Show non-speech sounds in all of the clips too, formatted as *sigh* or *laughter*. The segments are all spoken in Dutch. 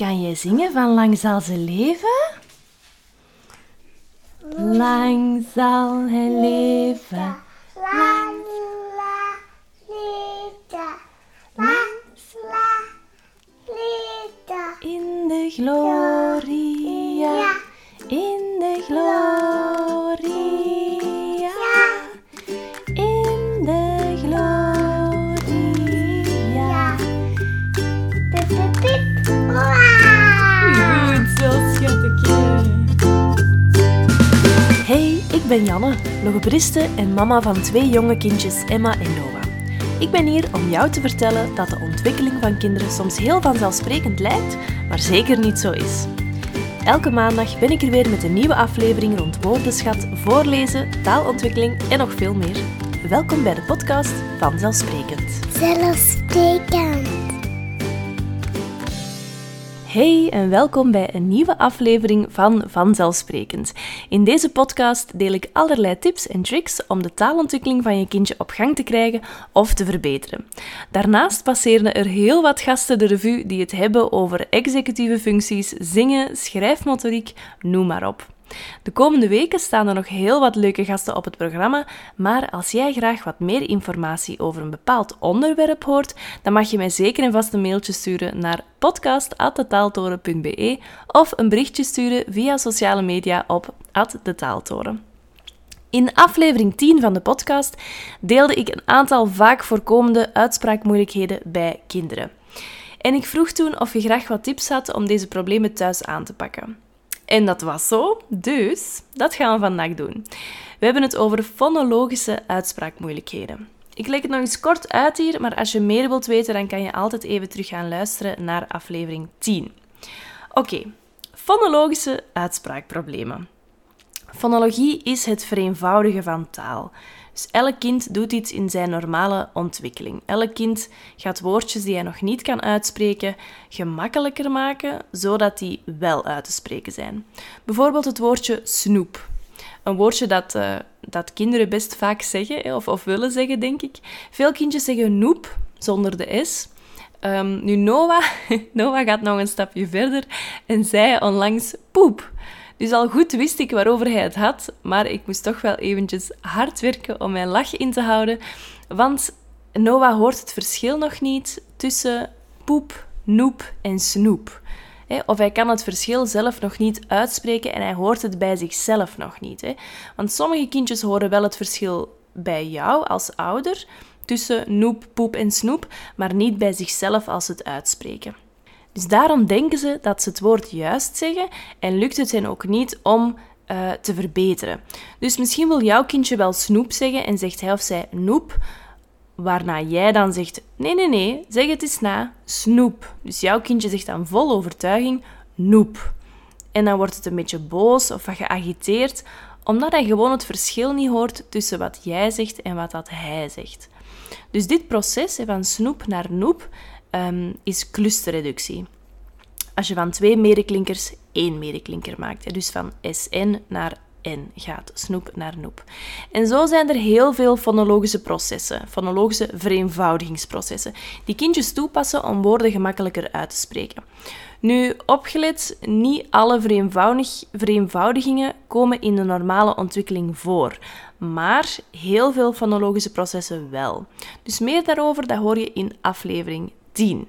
Kan je zingen van Lang zal ze leven? Lang zal hij leven. Lang la liefde, lang la liefde. In de gloria, ben Janne, logopediste en mama van twee jonge kindjes, Emma en Noah. Ik ben hier om jou te vertellen dat de ontwikkeling van kinderen soms heel vanzelfsprekend lijkt, maar zeker niet zo is. Elke maandag ben ik er weer met een nieuwe aflevering rond woordenschat, voorlezen, taalontwikkeling en nog veel meer. Welkom bij de podcast Vanzelfsprekend. Zelfsprekend. Hey en welkom bij een nieuwe aflevering van Vanzelfsprekend. In deze podcast deel ik allerlei tips en tricks om de taalontwikkeling van je kindje op gang te krijgen of te verbeteren. Daarnaast passeren er heel wat gasten de revue die het hebben over executieve functies, zingen, schrijfmotoriek, noem maar op. De komende weken staan er nog heel wat leuke gasten op het programma, maar als jij graag wat meer informatie over een bepaald onderwerp hoort, dan mag je mij zeker en vast een mailtje sturen naar podcast.detaaltoren.be of een berichtje sturen via sociale media op @detaaltoren. In aflevering 10 van de podcast deelde ik een aantal vaak voorkomende uitspraakmoeilijkheden bij kinderen. En ik vroeg toen of je graag wat tips had om deze problemen thuis aan te pakken. En dat was zo, dus dat gaan we vandaag doen. We hebben het over fonologische uitspraakmoeilijkheden. Ik leg het nog eens kort uit hier, maar als je meer wilt weten, dan kan je altijd even terug gaan luisteren naar aflevering 10. Oké, fonologische uitspraakproblemen. Fonologie is het vereenvoudigen van taal. Dus elk kind doet iets in zijn normale ontwikkeling. Elk kind gaat woordjes die hij nog niet kan uitspreken gemakkelijker maken, zodat die wel uit te spreken zijn. Bijvoorbeeld het woordje snoep. Een woordje dat, eh, dat kinderen best vaak zeggen, of, of willen zeggen, denk ik. Veel kindjes zeggen noep, zonder de S. Ehm, nu, Noah, *laughs* Noah gaat nog een stapje verder en zei onlangs poep. Dus al goed wist ik waarover hij het had, maar ik moest toch wel eventjes hard werken om mijn lach in te houden, want Noah hoort het verschil nog niet tussen poep, noep en snoep. Of hij kan het verschil zelf nog niet uitspreken en hij hoort het bij zichzelf nog niet. Want sommige kindjes horen wel het verschil bij jou als ouder tussen noep, poep en snoep, maar niet bij zichzelf als het uitspreken. Dus daarom denken ze dat ze het woord juist zeggen en lukt het hen ook niet om uh, te verbeteren. Dus misschien wil jouw kindje wel snoep zeggen en zegt hij of zij noep, waarna jij dan zegt nee, nee, nee, zeg het eens na, snoep. Dus jouw kindje zegt dan vol overtuiging noep. En dan wordt het een beetje boos of geagiteerd, omdat hij gewoon het verschil niet hoort tussen wat jij zegt en wat dat hij zegt. Dus dit proces van snoep naar noep um, is clusterreductie. Als je van twee medeklinkers één medeklinker maakt. Dus van SN naar N gaat, snoep naar noep. En zo zijn er heel veel fonologische processen, fonologische vereenvoudigingsprocessen, die kindjes toepassen om woorden gemakkelijker uit te spreken. Nu, opgelet, niet alle vereenvoudig, vereenvoudigingen komen in de normale ontwikkeling voor, maar heel veel fonologische processen wel. Dus meer daarover dat hoor je in aflevering 10.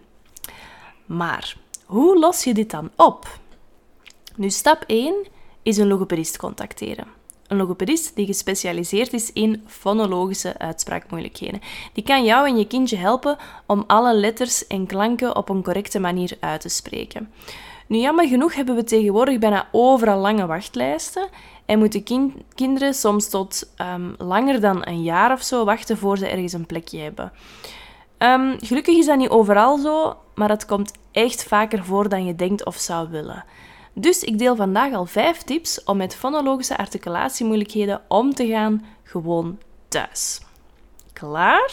Maar hoe los je dit dan op? Nu, stap 1 is een logopedist contacteren. Een logopedist die gespecialiseerd is in fonologische uitspraakmoeilijkheden. Die kan jou en je kindje helpen om alle letters en klanken op een correcte manier uit te spreken. Nu, jammer genoeg hebben we tegenwoordig bijna overal lange wachtlijsten en moeten kind kinderen soms tot um, langer dan een jaar of zo wachten voor ze ergens een plekje hebben. Um, gelukkig is dat niet overal zo, maar het komt echt vaker voor dan je denkt of zou willen. Dus ik deel vandaag al vijf tips om met fonologische articulatiemoeilijkheden om te gaan gewoon thuis. Klaar?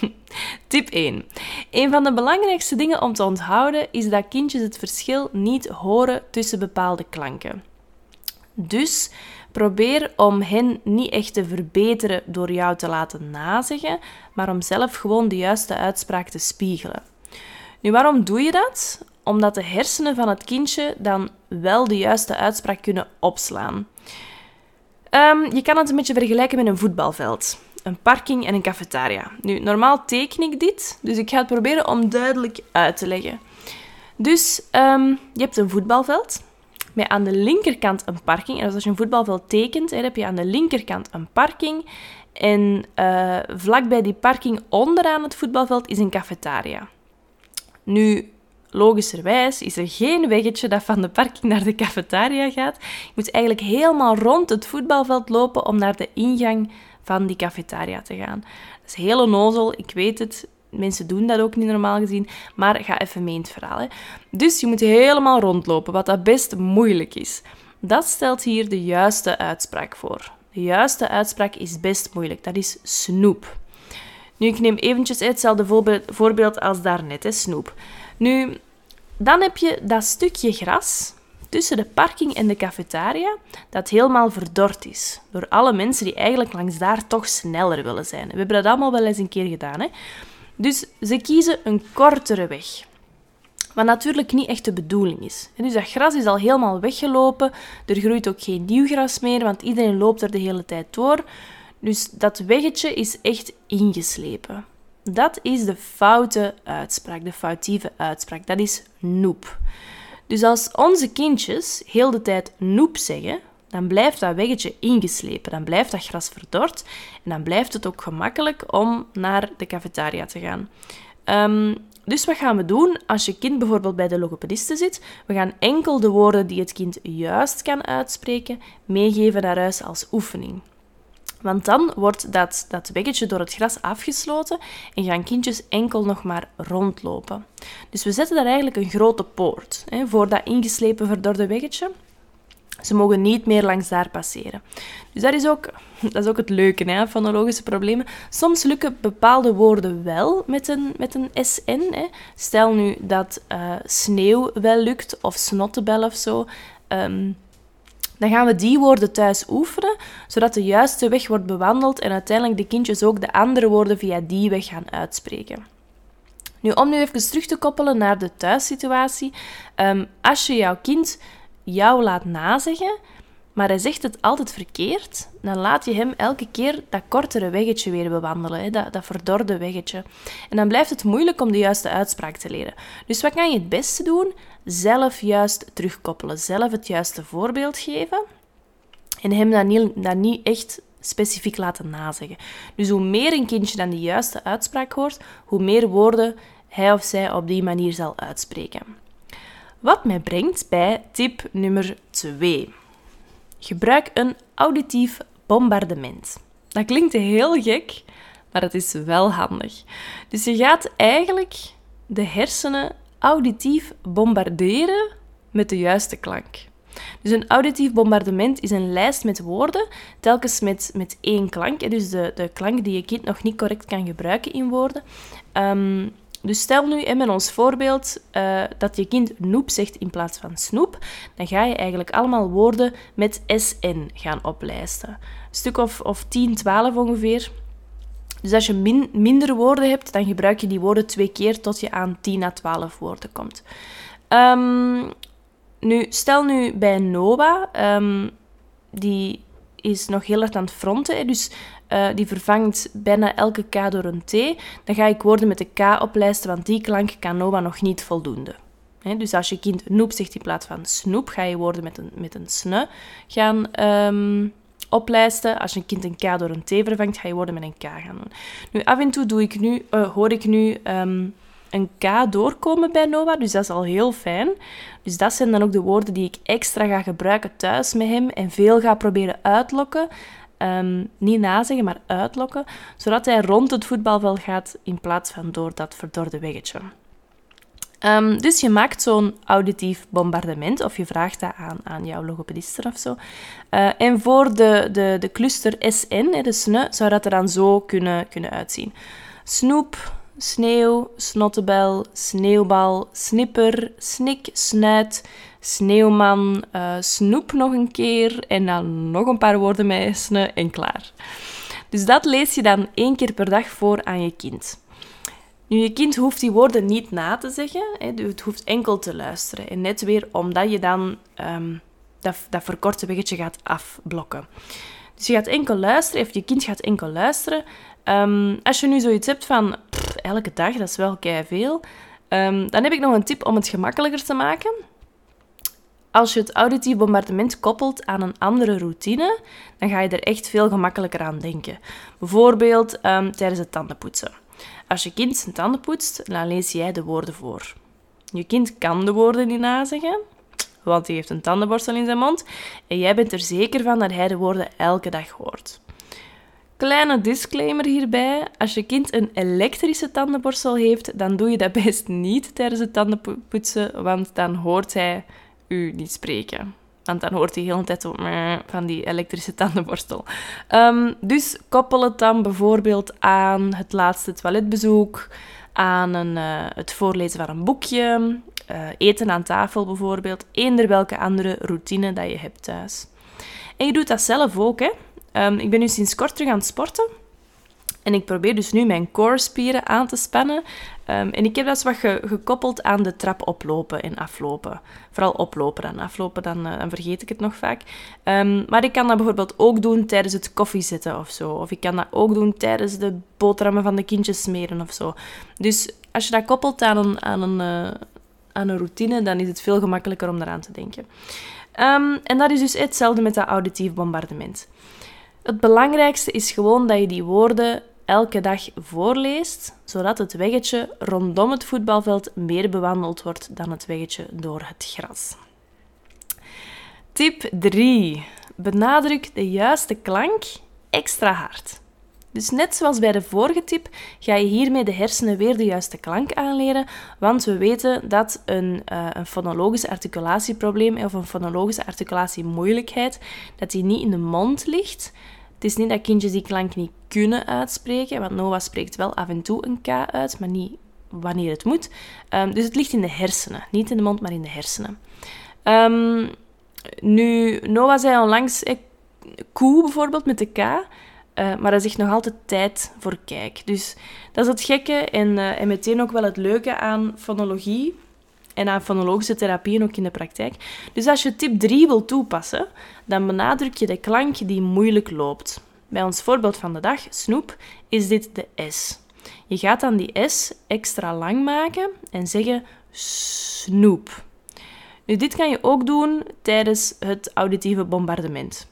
*laughs* Tip 1. Een van de belangrijkste dingen om te onthouden is dat kindjes het verschil niet horen tussen bepaalde klanken. Dus probeer om hen niet echt te verbeteren door jou te laten nazeggen, maar om zelf gewoon de juiste uitspraak te spiegelen. Nu, waarom doe je dat? omdat de hersenen van het kindje dan wel de juiste uitspraak kunnen opslaan. Ehm, je kan het een beetje vergelijken met een voetbalveld, een parking en een cafetaria. Nu, normaal teken ik dit, dus ik ga het proberen om duidelijk uit te leggen. Dus um, je hebt een voetbalveld met aan de linkerkant een parking. En als je een voetbalveld tekent, heb je aan de linkerkant een parking. En uh, vlakbij die parking onderaan het voetbalveld is een cafetaria. Nu, logischerwijs is er geen weggetje dat van de parking naar de cafetaria gaat. Je moet eigenlijk helemaal rond het voetbalveld lopen om naar de ingang van die cafetaria te gaan. Dat is heel onnozel, ik weet het. Mensen doen dat ook niet normaal gezien, maar ga even mee in het verhaal. Hè. Dus je moet helemaal rondlopen, wat dat best moeilijk is. Dat stelt hier de juiste uitspraak voor. De juiste uitspraak is best moeilijk. Dat is snoep. Nu, ik neem eventjes hetzelfde voorbeeld als daarnet, hè, snoep. Nu, dan heb je dat stukje gras tussen de parking en de cafetaria dat helemaal verdord is. Door alle mensen die eigenlijk langs daar toch sneller willen zijn. We hebben dat allemaal wel eens een keer gedaan. Hè? Dus ze kiezen een kortere weg. Wat natuurlijk niet echt de bedoeling is. Dus dat gras is al helemaal weggelopen. Er groeit ook geen nieuw gras meer, want iedereen loopt er de hele tijd door. Dus dat weggetje is echt ingeslepen. Dat is de foute uitspraak, de foutieve uitspraak. Dat is noep. Dus als onze kindjes heel de tijd noep zeggen, dan blijft dat weggetje ingeslepen. Dan blijft dat gras verdord en dan blijft het ook gemakkelijk om naar de cafetaria te gaan. Um, dus wat gaan we doen als je kind bijvoorbeeld bij de logopediste zit? We gaan enkel de woorden die het kind juist kan uitspreken meegeven naar huis als oefening. Want dan wordt dat, dat weggetje door het gras afgesloten en gaan kindjes enkel nog maar rondlopen. Dus we zetten daar eigenlijk een grote poort hè, voor dat ingeslepen verdorde weggetje. Ze mogen niet meer langs daar passeren. Dus dat is ook, dat is ook het leuke hè, van logische problemen. Soms lukken bepaalde woorden wel met een, met een SN. Hè. Stel nu dat uh, sneeuw wel lukt, of snottebel of zo. Um, dan gaan we die woorden thuis oefenen, zodat de juiste weg wordt bewandeld en uiteindelijk de kindjes ook de andere woorden via die weg gaan uitspreken. Nu, om nu even terug te koppelen naar de thuissituatie. Um, als je jouw kind jou laat nazeggen, maar hij zegt het altijd verkeerd, dan laat je hem elke keer dat kortere weggetje weer bewandelen, hè, dat, dat verdorde weggetje. En dan blijft het moeilijk om de juiste uitspraak te leren. Dus wat kan je het beste doen? Zelf juist terugkoppelen, zelf het juiste voorbeeld geven en hem dat niet, niet echt specifiek laten nazeggen. Dus hoe meer een kindje dan de juiste uitspraak hoort, hoe meer woorden hij of zij op die manier zal uitspreken. Wat mij brengt bij tip nummer 2. Gebruik een auditief bombardement. Dat klinkt heel gek, maar het is wel handig. Dus je gaat eigenlijk de hersenen auditief bombarderen met de juiste klank. Dus een auditief bombardement is een lijst met woorden, telkens met, met één klank. Dus de, de klank die je kind nog niet correct kan gebruiken in woorden. Um, dus stel nu in ons voorbeeld uh, dat je kind noep zegt in plaats van snoep, dan ga je eigenlijk allemaal woorden met SN gaan oplijsten. Een stuk of, of 10, 12 ongeveer. Dus als je min, minder woorden hebt, dan gebruik je die woorden twee keer tot je aan 10 à 12 woorden komt. Um, nu, stel nu bij Noah, um, die is nog heel erg aan het fronten. Dus uh, die vervangt bijna elke K door een T. Dan ga ik woorden met de K oplijsten, want die klank kan Noah nog niet voldoende. Dus als je kind noep zegt in plaats van snoep, ga je woorden met een, met een sne gaan um, oplijsten. Als je kind een K door een T vervangt, ga je woorden met een K gaan doen. Nu, af en toe doe ik nu, uh, hoor ik nu um, een K doorkomen bij Noah, dus dat is al heel fijn. Dus dat zijn dan ook de woorden die ik extra ga gebruiken thuis met hem en veel ga proberen uitlokken. Um, niet nazeggen, maar uitlokken, zodat hij rond het voetbalveld gaat in plaats van door dat verdorde weggetje. Um, dus je maakt zo'n auditief bombardement of je vraagt dat aan, aan jouw logopediste of zo. Uh, en voor de, de, de cluster SN, de SNE, zou dat er dan zo kunnen, kunnen uitzien. Snoep, sneeuw, snottebel, sneeuwbal, snipper, snik, snuit, sneeuwman, uh, snoep nog een keer en dan nog een paar woorden met sne en klaar. Dus dat lees je dan één keer per dag voor aan je kind. Nu, je kind hoeft die woorden niet na te zeggen. Het hoeft enkel te luisteren. En net weer omdat je dan um, dat, dat verkorte weggetje gaat afblokken. Dus je gaat enkel luisteren, of je kind gaat enkel luisteren. Um, als je nu zoiets hebt van, elke dag, dat is wel kei veel. Um, dan heb ik nog een tip om het gemakkelijker te maken. Als je het auditief bombardement koppelt aan een andere routine, dan ga je er echt veel gemakkelijker aan denken. Bijvoorbeeld um, tijdens het tandenpoetsen. Als je kind zijn tanden poetst, dan lees jij de woorden voor. Je kind kan de woorden niet nazeggen, want hij heeft een tandenborstel in zijn mond en jij bent er zeker van dat hij de woorden elke dag hoort. Kleine disclaimer hierbij: als je kind een elektrische tandenborstel heeft, dan doe je dat *laughs* best niet tijdens het tandenpoetsen, want dan hoort hij u niet spreken. Want dan hoort hij heel de tijd van die elektrische tandenborstel. Um, dus koppel het dan bijvoorbeeld aan het laatste toiletbezoek, aan een, uh, het voorlezen van een boekje, uh, eten aan tafel bijvoorbeeld, eender welke andere routine dat je hebt thuis. En je doet dat zelf ook, hè. Um, ik ben nu sinds kort terug aan het sporten. En ik probeer dus nu mijn core-spieren aan te spannen. Um, en ik heb dat wat ge gekoppeld aan de trap oplopen en aflopen. Vooral oplopen dan. Aflopen, dan, uh, vergeet ik het nog vaak. Um, maar ik kan dat bijvoorbeeld ook doen tijdens het koffie zetten of zo. Of ik kan dat ook doen tijdens de boterhammen van de kindjes smeren of zo. Dus als je dat koppelt aan een, aan een, uh, aan een routine, dan is het veel gemakkelijker om eraan te denken. En dat is dus hetzelfde met dat auditief bombardement. Het belangrijkste is gewoon dat je die woorden elke dag voorleest, zodat het weggetje rondom het voetbalveld meer bewandeld wordt dan het weggetje door het gras. Tip 3. Benadruk de juiste klank extra hard. Dus net zoals bij de vorige tip, ga je hiermee de hersenen weer de juiste klank aanleren, want we weten dat een, uh, een fonologische articulatieprobleem of een fonologische articulatiemoeilijkheid, dat die niet in de mond ligt, het is niet dat kindjes die klank niet kunnen uitspreken, want Noah spreekt wel af en toe een K uit, maar niet wanneer het moet. Um, dus het ligt in de hersenen. Niet in de mond, maar in de hersenen. Um, nu, Noah zei onlangs eh, koe bijvoorbeeld met de K, uh, maar hij zegt nog altijd tijd voor kijk. Dus dat is het gekke en, uh, en meteen ook wel het leuke aan fonologie en aan fonologische therapieën ook in de praktijk. Dus als je tip 3 wil toepassen, dan benadruk je de klank die moeilijk loopt. Bij ons voorbeeld van de dag, snoep, is dit de S. Je gaat dan die S extra lang maken en zeggen snoep. Nu, dit kan je ook doen tijdens het auditieve bombardement.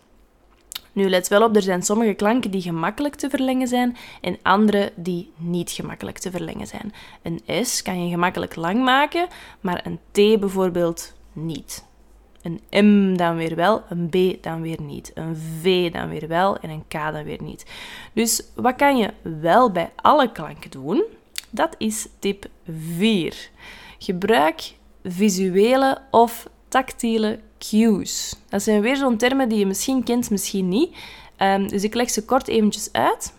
Nu, let wel op, er zijn sommige klanken die gemakkelijk te verlengen zijn en andere die niet gemakkelijk te verlengen zijn. Een S kan je gemakkelijk lang maken, maar een T bijvoorbeeld niet. Een M dan weer wel, een B dan weer niet. Een V dan weer wel en een K dan weer niet. Dus wat kan je wel bij alle klanken doen? Dat is tip 4. Gebruik visuele of tactiele cues. Dat zijn weer zo'n termen die je misschien kent, misschien niet. Um, dus ik leg ze kort eventjes uit.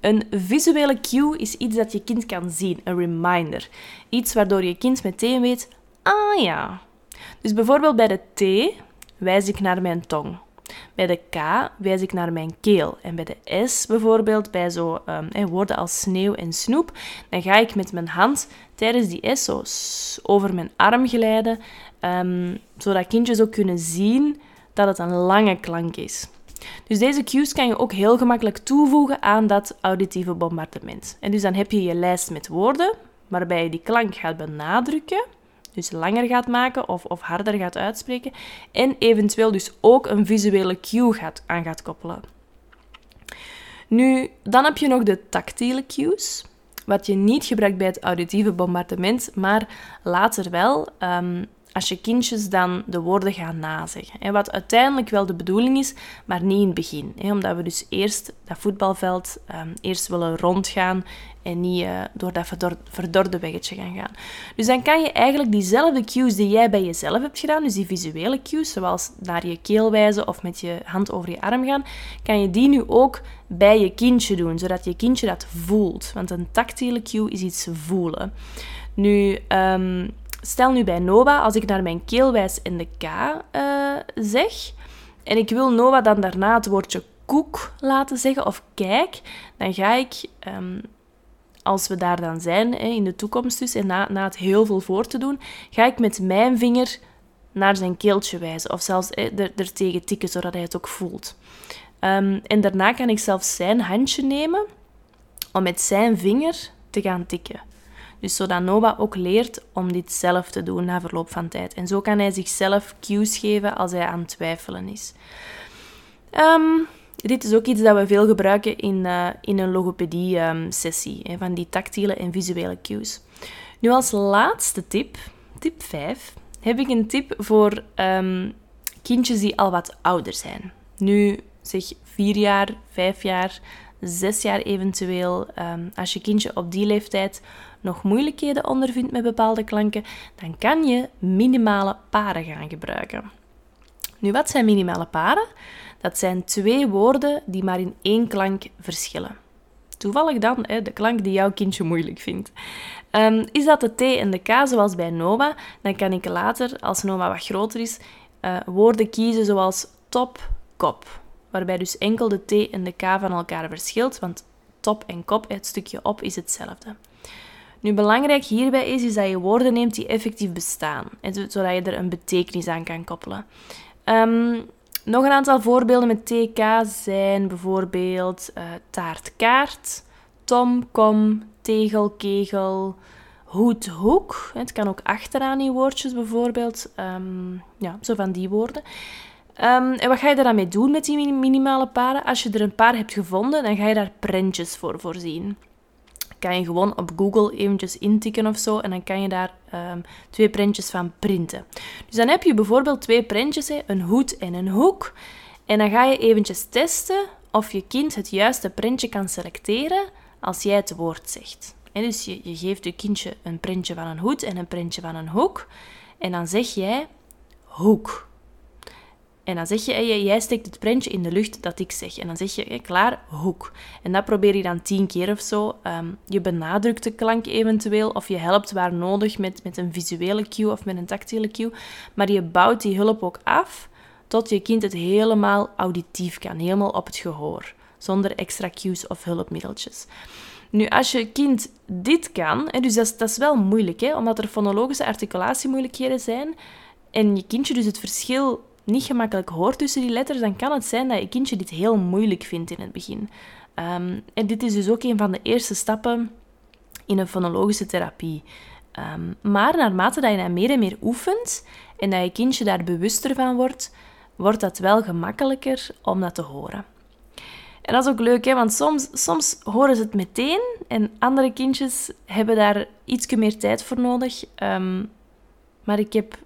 Een visuele cue is iets dat je kind kan zien, een reminder. Iets waardoor je kind meteen weet, ah ja. Dus bijvoorbeeld bij de T wijs ik naar mijn tong. Bij de K wijs ik naar mijn keel. En bij de S bijvoorbeeld, bij zo um, woorden als sneeuw en snoep, dan ga ik met mijn hand tijdens die S over mijn arm glijden, um, zodat kindjes ook kunnen zien dat het een lange klank is. Dus deze cues kan je ook heel gemakkelijk toevoegen aan dat auditieve bombardement. En dus dan heb je je lijst met woorden, waarbij je die klank gaat benadrukken dus langer gaat maken of, of harder gaat uitspreken. En eventueel dus ook een visuele cue gaat, aan gaat koppelen. Nu, dan heb je nog de tactiele cues. Wat je niet gebruikt bij het auditieve bombardement, maar later wel. Um, als je kindjes dan de woorden gaan nazeggen. Wat uiteindelijk wel de bedoeling is, maar niet in het begin. Omdat we dus eerst dat voetbalveld ehm, eerst willen rondgaan en niet uh, door dat verdorde weggetje gaan gaan. Dus dan kan je eigenlijk diezelfde cues die jij bij jezelf hebt gedaan, dus die visuele cues, zoals naar je keel wijzen of met je hand over je arm gaan, kan je die nu ook bij je kindje doen, zodat je kindje dat voelt. Want een tactiele cue is iets voelen. Nu, um, Stel nu bij Noah, als ik naar mijn keel wijs en de K uh, zeg, en ik wil Noah dan daarna het woordje koek laten zeggen of kijk, dan ga ik um, als we daar dan zijn, in de toekomst dus, en na, na het heel veel voor te doen, ga ik met mijn vinger naar zijn keeltje wijzen. Of zelfs er, er tegen tikken, zodat hij het ook voelt. Ehm, en daarna kan ik zelfs zijn handje nemen om met zijn vinger te gaan tikken. Dus zodat Noah ook leert om dit zelf te doen na verloop van tijd. En zo kan hij zichzelf cues geven als hij aan het twijfelen is. Ehm, dit is ook iets dat we veel gebruiken in, uh, in een logopedie-sessie, ehm, van die tactiele en visuele cues. Nu als laatste tip, tip 5, heb ik een tip voor um, kindjes die al wat ouder zijn. Nu zeg 4 jaar, 5 jaar, 6 jaar eventueel. als je kindje op die leeftijd nog moeilijkheden ondervindt met bepaalde klanken, dan kan je minimale paren gaan gebruiken. Nu, wat zijn minimale paren? Dat zijn twee woorden die maar in één klank verschillen. Toevallig dan de klank die jouw kindje moeilijk vindt. Um, is dat de T en de K zoals bij Nova, dan kan ik later, als Nova wat groter is, uh, woorden kiezen zoals top, kop. Waarbij dus enkel de T en de K van elkaar verschilt, want top en kop, het stukje op, is hetzelfde. Nu, belangrijk hierbij is, is dat je woorden neemt die effectief bestaan, zodat je er een betekenis aan kan koppelen. Um, nog een aantal voorbeelden met TK zijn bijvoorbeeld uh, taartkaart, tom, kom, tegel, kegel, hoed, hoek. Het kan ook achteraan in woordjes bijvoorbeeld. Um, ja, zo van die woorden. Um, en wat ga je daar mee doen met die minimale paren? Als je er een paar hebt gevonden, dan ga je daar prentjes voor voorzien kan je gewoon op Google eventjes intikken of zo en dan kan je daar um, twee prentjes van printen. Dus dan heb je bijvoorbeeld twee prentjes, hè, een hoed en een hoek. En dan ga je eventjes testen of je kind het juiste prentje kan selecteren als jij het woord zegt. En dus je, je geeft je kindje een prentje van een hoed en een prentje van een hoek. En dan zeg jij hoek. En dan zeg je, jij steekt het prentje in de lucht dat ik zeg. En dan zeg je, klaar, hoek. En dat probeer je dan tien keer of zo. Ehm, je benadrukt de klank eventueel, of je helpt waar nodig met, met een visuele cue of met een tactiele cue. Maar je bouwt die hulp ook af tot je kind het helemaal auditief kan, helemaal op het gehoor. Zonder extra cues of hulpmiddeltjes. Nu, als je kind dit kan, dus dat is, dat is wel moeilijk, hè, omdat er fonologische articulatiemoeilijkheden zijn, en je kindje dus het verschil niet gemakkelijk hoort tussen die letters, dan kan het zijn dat je kindje dit heel moeilijk vindt in het begin. Ehm, en dit is dus ook een van de eerste stappen in een fonologische therapie. Um, maar naarmate dat je dat meer en meer oefent en dat je kindje daar bewuster van wordt, wordt dat wel gemakkelijker om dat te horen. En dat is ook leuk, hè? want soms, soms horen ze het meteen en andere kindjes hebben daar iets meer tijd voor nodig. Um, maar ik heb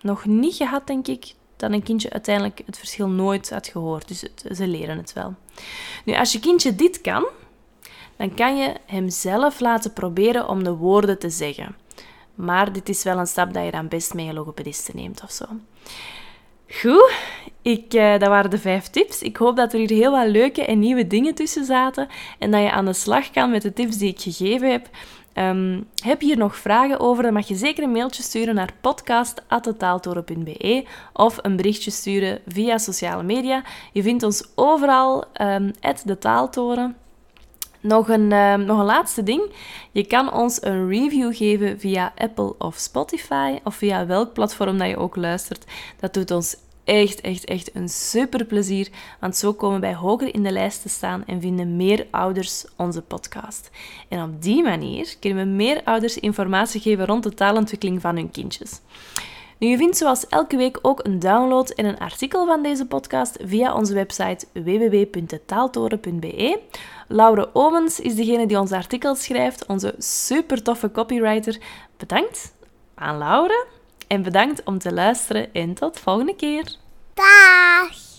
nog niet gehad, denk ik, dat een kindje uiteindelijk het verschil nooit had gehoord. Dus ze leren het wel. Nu, als je kindje dit kan, dan kan je hem zelf laten proberen om de woorden te zeggen. Maar dit is wel een stap dat je dan best mee een logopediste neemt of zo. Goed, ik, uh, dat waren de vijf tips. Ik hoop dat er hier heel wat leuke en nieuwe dingen tussen zaten en dat je aan de slag kan met de tips die ik gegeven heb. Um, heb je hier nog vragen over, dan mag je zeker een mailtje sturen naar podcast.taaltoren.be of een berichtje sturen via sociale media. Je vindt ons overal, um, de Taaltoren. Nog een, um, nog een laatste ding. Je kan ons een review geven via Apple of Spotify of via welk platform dat je ook luistert. Dat doet ons echt, echt, echt een super plezier. Want zo komen wij hoger in de lijst te staan en vinden meer ouders onze podcast. En op die manier kunnen we meer ouders informatie geven rond de taalontwikkeling van hun kindjes. Nu, je vindt zoals elke week ook een download en een artikel van deze podcast via onze website www.taaltoren.be. Laure Omens is degene die onze artikels schrijft, onze super toffe copywriter. Bedankt aan Laure. En bedankt om te luisteren en tot volgende keer. Dag!